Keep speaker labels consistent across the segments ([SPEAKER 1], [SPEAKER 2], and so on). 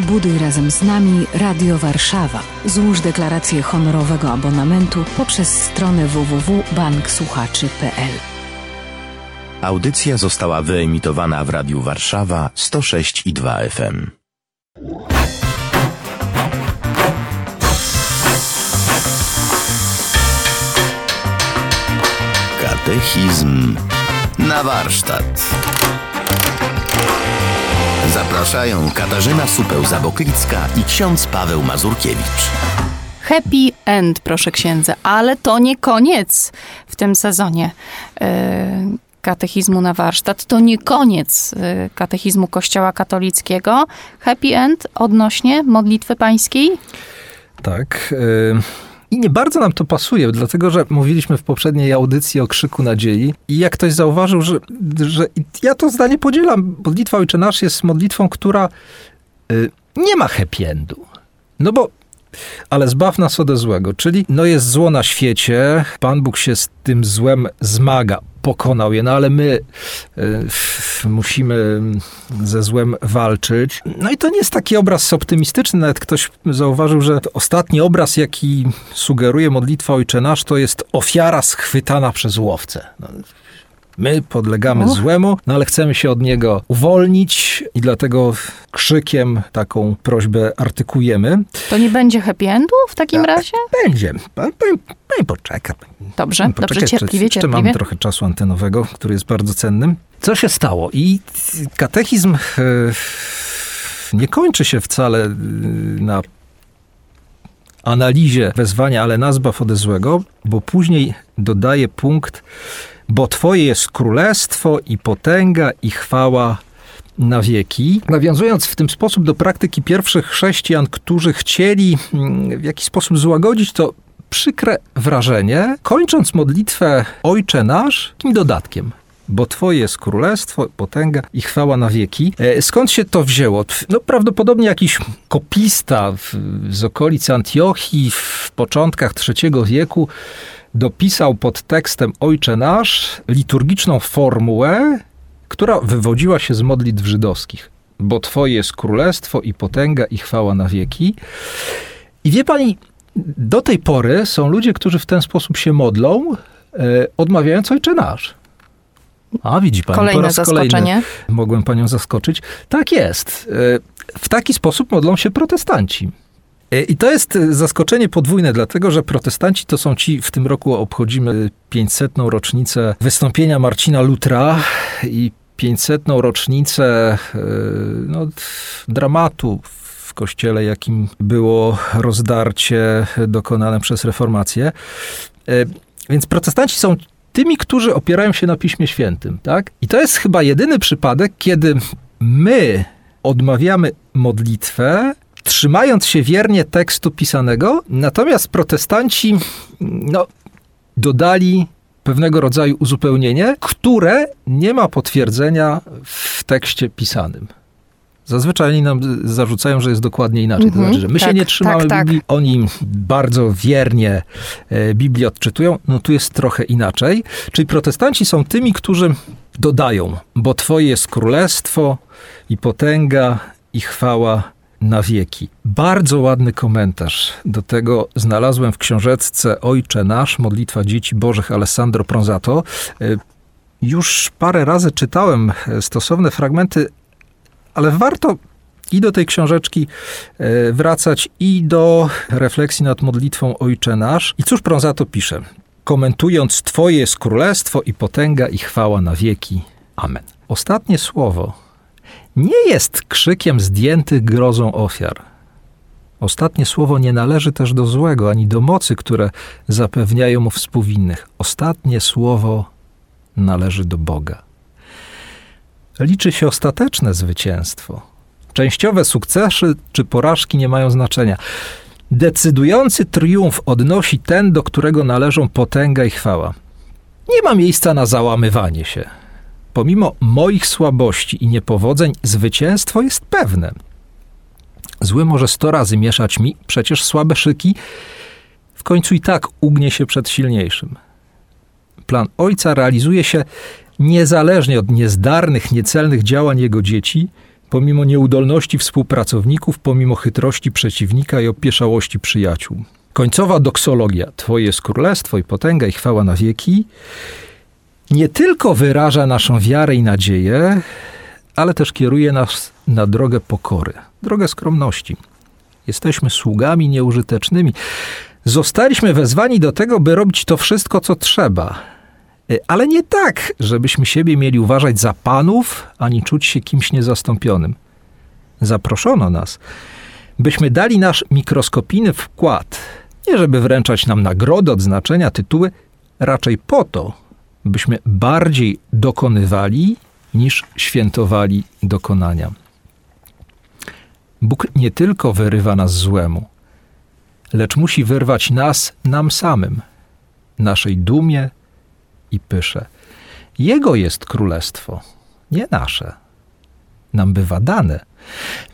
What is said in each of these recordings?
[SPEAKER 1] Buduj razem z nami Radio Warszawa. Złóż deklarację honorowego abonamentu poprzez stronę www.banksłuchaczy.pl.
[SPEAKER 2] Audycja została wyemitowana w Radiu Warszawa 106 i 2 FM. Katechizm na warsztat. Zapraszają Katarzyna Supeł-Zaboklicka i ksiądz Paweł Mazurkiewicz.
[SPEAKER 3] Happy end, proszę księdza, ale to nie koniec w tym sezonie. Yy, katechizmu na warsztat. To nie koniec yy, katechizmu Kościoła katolickiego. Happy end odnośnie modlitwy pańskiej?
[SPEAKER 4] Tak. Yy, I nie bardzo nam to pasuje, dlatego że mówiliśmy w poprzedniej audycji o krzyku nadziei i jak ktoś zauważył, że, że ja to zdanie podzielam. Modlitwa Ojcze Nasz jest modlitwą, która yy, nie ma happy endu. No bo ale zbaw nas ode złego, czyli no jest zło na świecie, Pan Bóg się z tym złem zmaga, pokonał je, no ale my y, musimy ze złem walczyć. No i to nie jest taki obraz optymistyczny, nawet ktoś zauważył, że ostatni obraz, jaki sugeruje modlitwa Ojcze Nasz, to jest ofiara schwytana przez łowcę. No, My podlegamy Uch. złemu, no ale chcemy się od niego uwolnić i dlatego krzykiem taką prośbę artykujemy.
[SPEAKER 3] To nie będzie happy endu w takim razie?
[SPEAKER 4] Będzie. Pan, pan, pan poczeka.
[SPEAKER 3] Dobrze, dobrze, cierpliwie,
[SPEAKER 4] jeszcze,
[SPEAKER 3] cierpliwie.
[SPEAKER 4] mam trochę czasu antenowego, który jest bardzo cennym. Co się stało? I katechizm e, nie kończy się wcale e, na analizie wezwania, ale nazbaw ode złego, bo później dodaje punkt bo Twoje jest królestwo i potęga i chwała na wieki. Nawiązując w tym sposób do praktyki pierwszych chrześcijan, którzy chcieli mm, w jakiś sposób złagodzić to przykre wrażenie, kończąc modlitwę Ojcze Nasz, takim dodatkiem bo Twoje jest królestwo, potęga i chwała na wieki. E, skąd się to wzięło? No prawdopodobnie jakiś kopista z okolic Antiochii w początkach III wieku dopisał pod tekstem Ojcze Nasz liturgiczną formułę, która wywodziła się z modlitw żydowskich. Bo Twoje jest królestwo i potęga i chwała na wieki. I wie pani, do tej pory są ludzie, którzy w ten sposób się modlą, e, odmawiając Ojcze Nasz. A widzi pani,
[SPEAKER 3] Kolejne
[SPEAKER 4] po raz
[SPEAKER 3] zaskoczenie.
[SPEAKER 4] kolejny mogłem panią zaskoczyć. Tak jest. E, w taki sposób modlą się protestanci. E, I to jest e, zaskoczenie podwójne, dlatego że protestanci to są ci, w tym roku obchodzimy 500. rocznicę wystąpienia Marcina Lutra i 500. rocznicę e, no, dramatu w kościele, jakim było rozdarcie dokonane przez reformację. Więc protestanci są tymi, którzy opierają się na Piśmie Świętym, tak? I to jest chyba jedyny przypadek, kiedy my odmawiamy modlitwę, trzymając się wiernie tekstu pisanego, natomiast protestanci no, dodali pewnego rodzaju uzupełnienie, które nie ma potwierdzenia w tekście pisanym. Zazwyczaj oni nam zarzucają, że jest dokładnie inaczej. Mm -hmm, to mhm. znaczy, że my tak, się nie trzymamy tak, Biblii, tak. oni bardzo wiernie e, Biblię odczytują. No tu jest trochę inaczej. Czyli protestanci są tymi, którzy dodają, bo Twoje jest królestwo i potęga i chwała na wieki. Bardzo ładny komentarz do tego znalazłem w książeczce Ojcze Nasz, Modlitwa Dzieci Bożych Alessandro Pronzato. E, już parę razy czytałem e, stosowne fragmenty, ale warto i do tej książeczki e, wracać, i do refleksji nad modlitwą Ojcze Nasz. I cóż Pronzato pisze? Komentując Twoje jest królestwo i potęga i chwała na wieki. Amen. Ostatnie słowo nie jest krzykiem zdjętych grozą ofiar. Ostatnie słowo nie należy też do złego, ani do mocy, które zapewniają mu współwinnych. Ostatnie słowo należy do Boga. Liczy się ostateczne zwycięstwo. Częściowe sukcesy czy porażki nie mają znaczenia. Decydujący triumf odnosi ten, do którego należą potęga i chwała. Nie ma miejsca na załamywanie się. Pomimo moich słabości i niepowodzeń, zwycięstwo jest pewne. Zły może sto razy mieszać mi, przecież słabe szyki w końcu i tak ugnie się przed silniejszym. Plan ojca realizuje się niezależnie od niezdarnych, niecelnych działań jego dzieci, pomimo nieudolności współpracowników, pomimo chytrości przeciwnika i opieszałości przyjaciół. Końcowa doksologia Twoje jest królestwo i potęga i chwała na wieki nie tylko wyraża naszą wiarę i nadzieję, ale też kieruje nas na drogę pokory, drogę skromności. Jesteśmy sługami nieużytecznymi. Zostaliśmy wezwani do tego, by robić to wszystko, co trzeba. E, ale nie tak, żebyśmy siebie mieli uważać za panów, ani czuć się kimś niezastąpionym. Zaproszono nas, byśmy dali nasz mikroskopijny wkład, nie żeby wręczać nam nagrody, odznaczenia, tytuły, raczej po to, byśmy bardziej dokonywali niż świętowali dokonania. Bóg nie tylko wyrywa nas złemu, lecz musi wyrwać nas nam samym, naszej dumie i pysze. Jego jest królestwo, nie nasze. Nam bywa dane.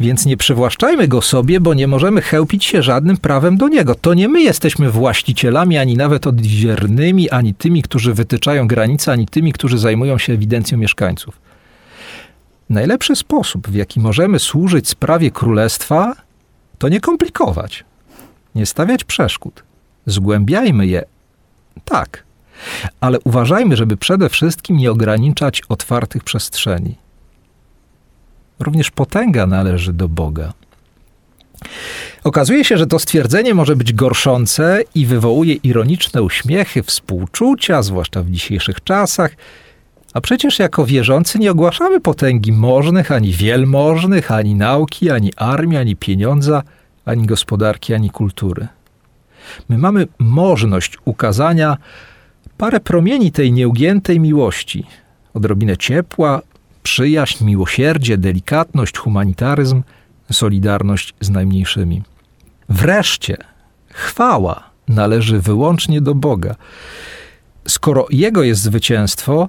[SPEAKER 4] Więc nie przywłaszczajmy go sobie, bo nie możemy chełpić się żadnym prawem do niego. To nie my jesteśmy właścicielami, ani nawet odwiernymi, ani tymi, którzy wytyczają granice, ani tymi, którzy zajmują się ewidencją mieszkańców. Najlepszy sposób, w jaki możemy służyć sprawie królestwa, to nie komplikować, nie stawiać przeszkód. Zgłębiajmy je, tak, ale uważajmy, żeby przede wszystkim nie ograniczać otwartych przestrzeni. Również potęga należy do Boga. Okazuje się, że to stwierdzenie może być gorszące i wywołuje ironiczne uśmiechy, współczucia, zwłaszcza w dzisiejszych czasach. A przecież jako wierzący nie ogłaszamy potęgi możnych, ani wielmożnych, ani nauki, ani armii, ani pieniądza, ani gospodarki, ani kultury. My mamy możność ukazania parę promieni tej nieugiętej miłości, odrobinę ciepła, przyjaźń, miłosierdzie, delikatność, humanitaryzm, solidarność z najmniejszymi. Wreszcie chwała należy wyłącznie do Boga. Skoro Jego jest zwycięstwo,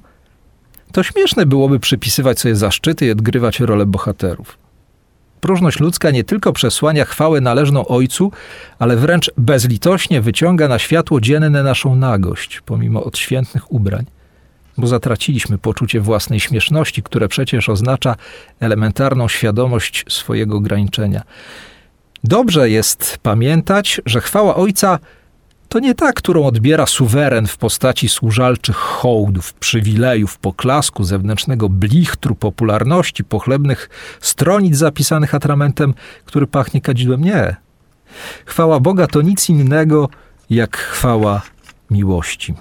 [SPEAKER 4] to śmieszne byłoby przypisywać sobie zaszczyty i odgrywać rolę bohaterów. Próżność ludzka nie tylko przesłania chwałę należną Ojcu, ale wręcz bezlitośnie wyciąga na światło dzienne naszą nagość, pomimo odświętnych ubrań. Bo zatraciliśmy poczucie własnej śmieszności, które przecież oznacza elementarną świadomość swojego ograniczenia. Dobrze jest pamiętać, że chwała Ojca to nie ta, którą odbiera suweren w postaci służalczych hołdów, przywilejów, poklasku, zewnętrznego blichtru, popularności, pochlebnych stronic zapisanych atramentem, który pachnie kadzidłem. Nie. Chwała Boga to nic innego jak chwała miłości.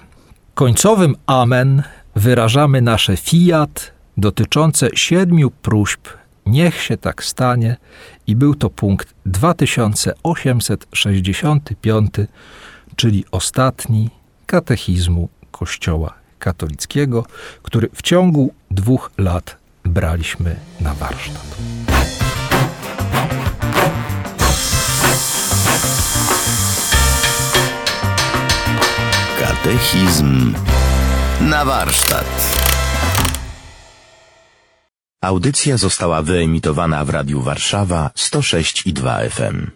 [SPEAKER 4] Końcowym amen wyrażamy nasze fiat dotyczące siedmiu próśb Niech się tak stanie i był to punkt 2865 czyli ostatni katechizmu Kościoła katolickiego, który w ciągu dwóch lat braliśmy na warsztat.
[SPEAKER 2] Katechizm na warsztat. Audycja została wyemitowana w Radiu Warszawa 106 i 2 FM.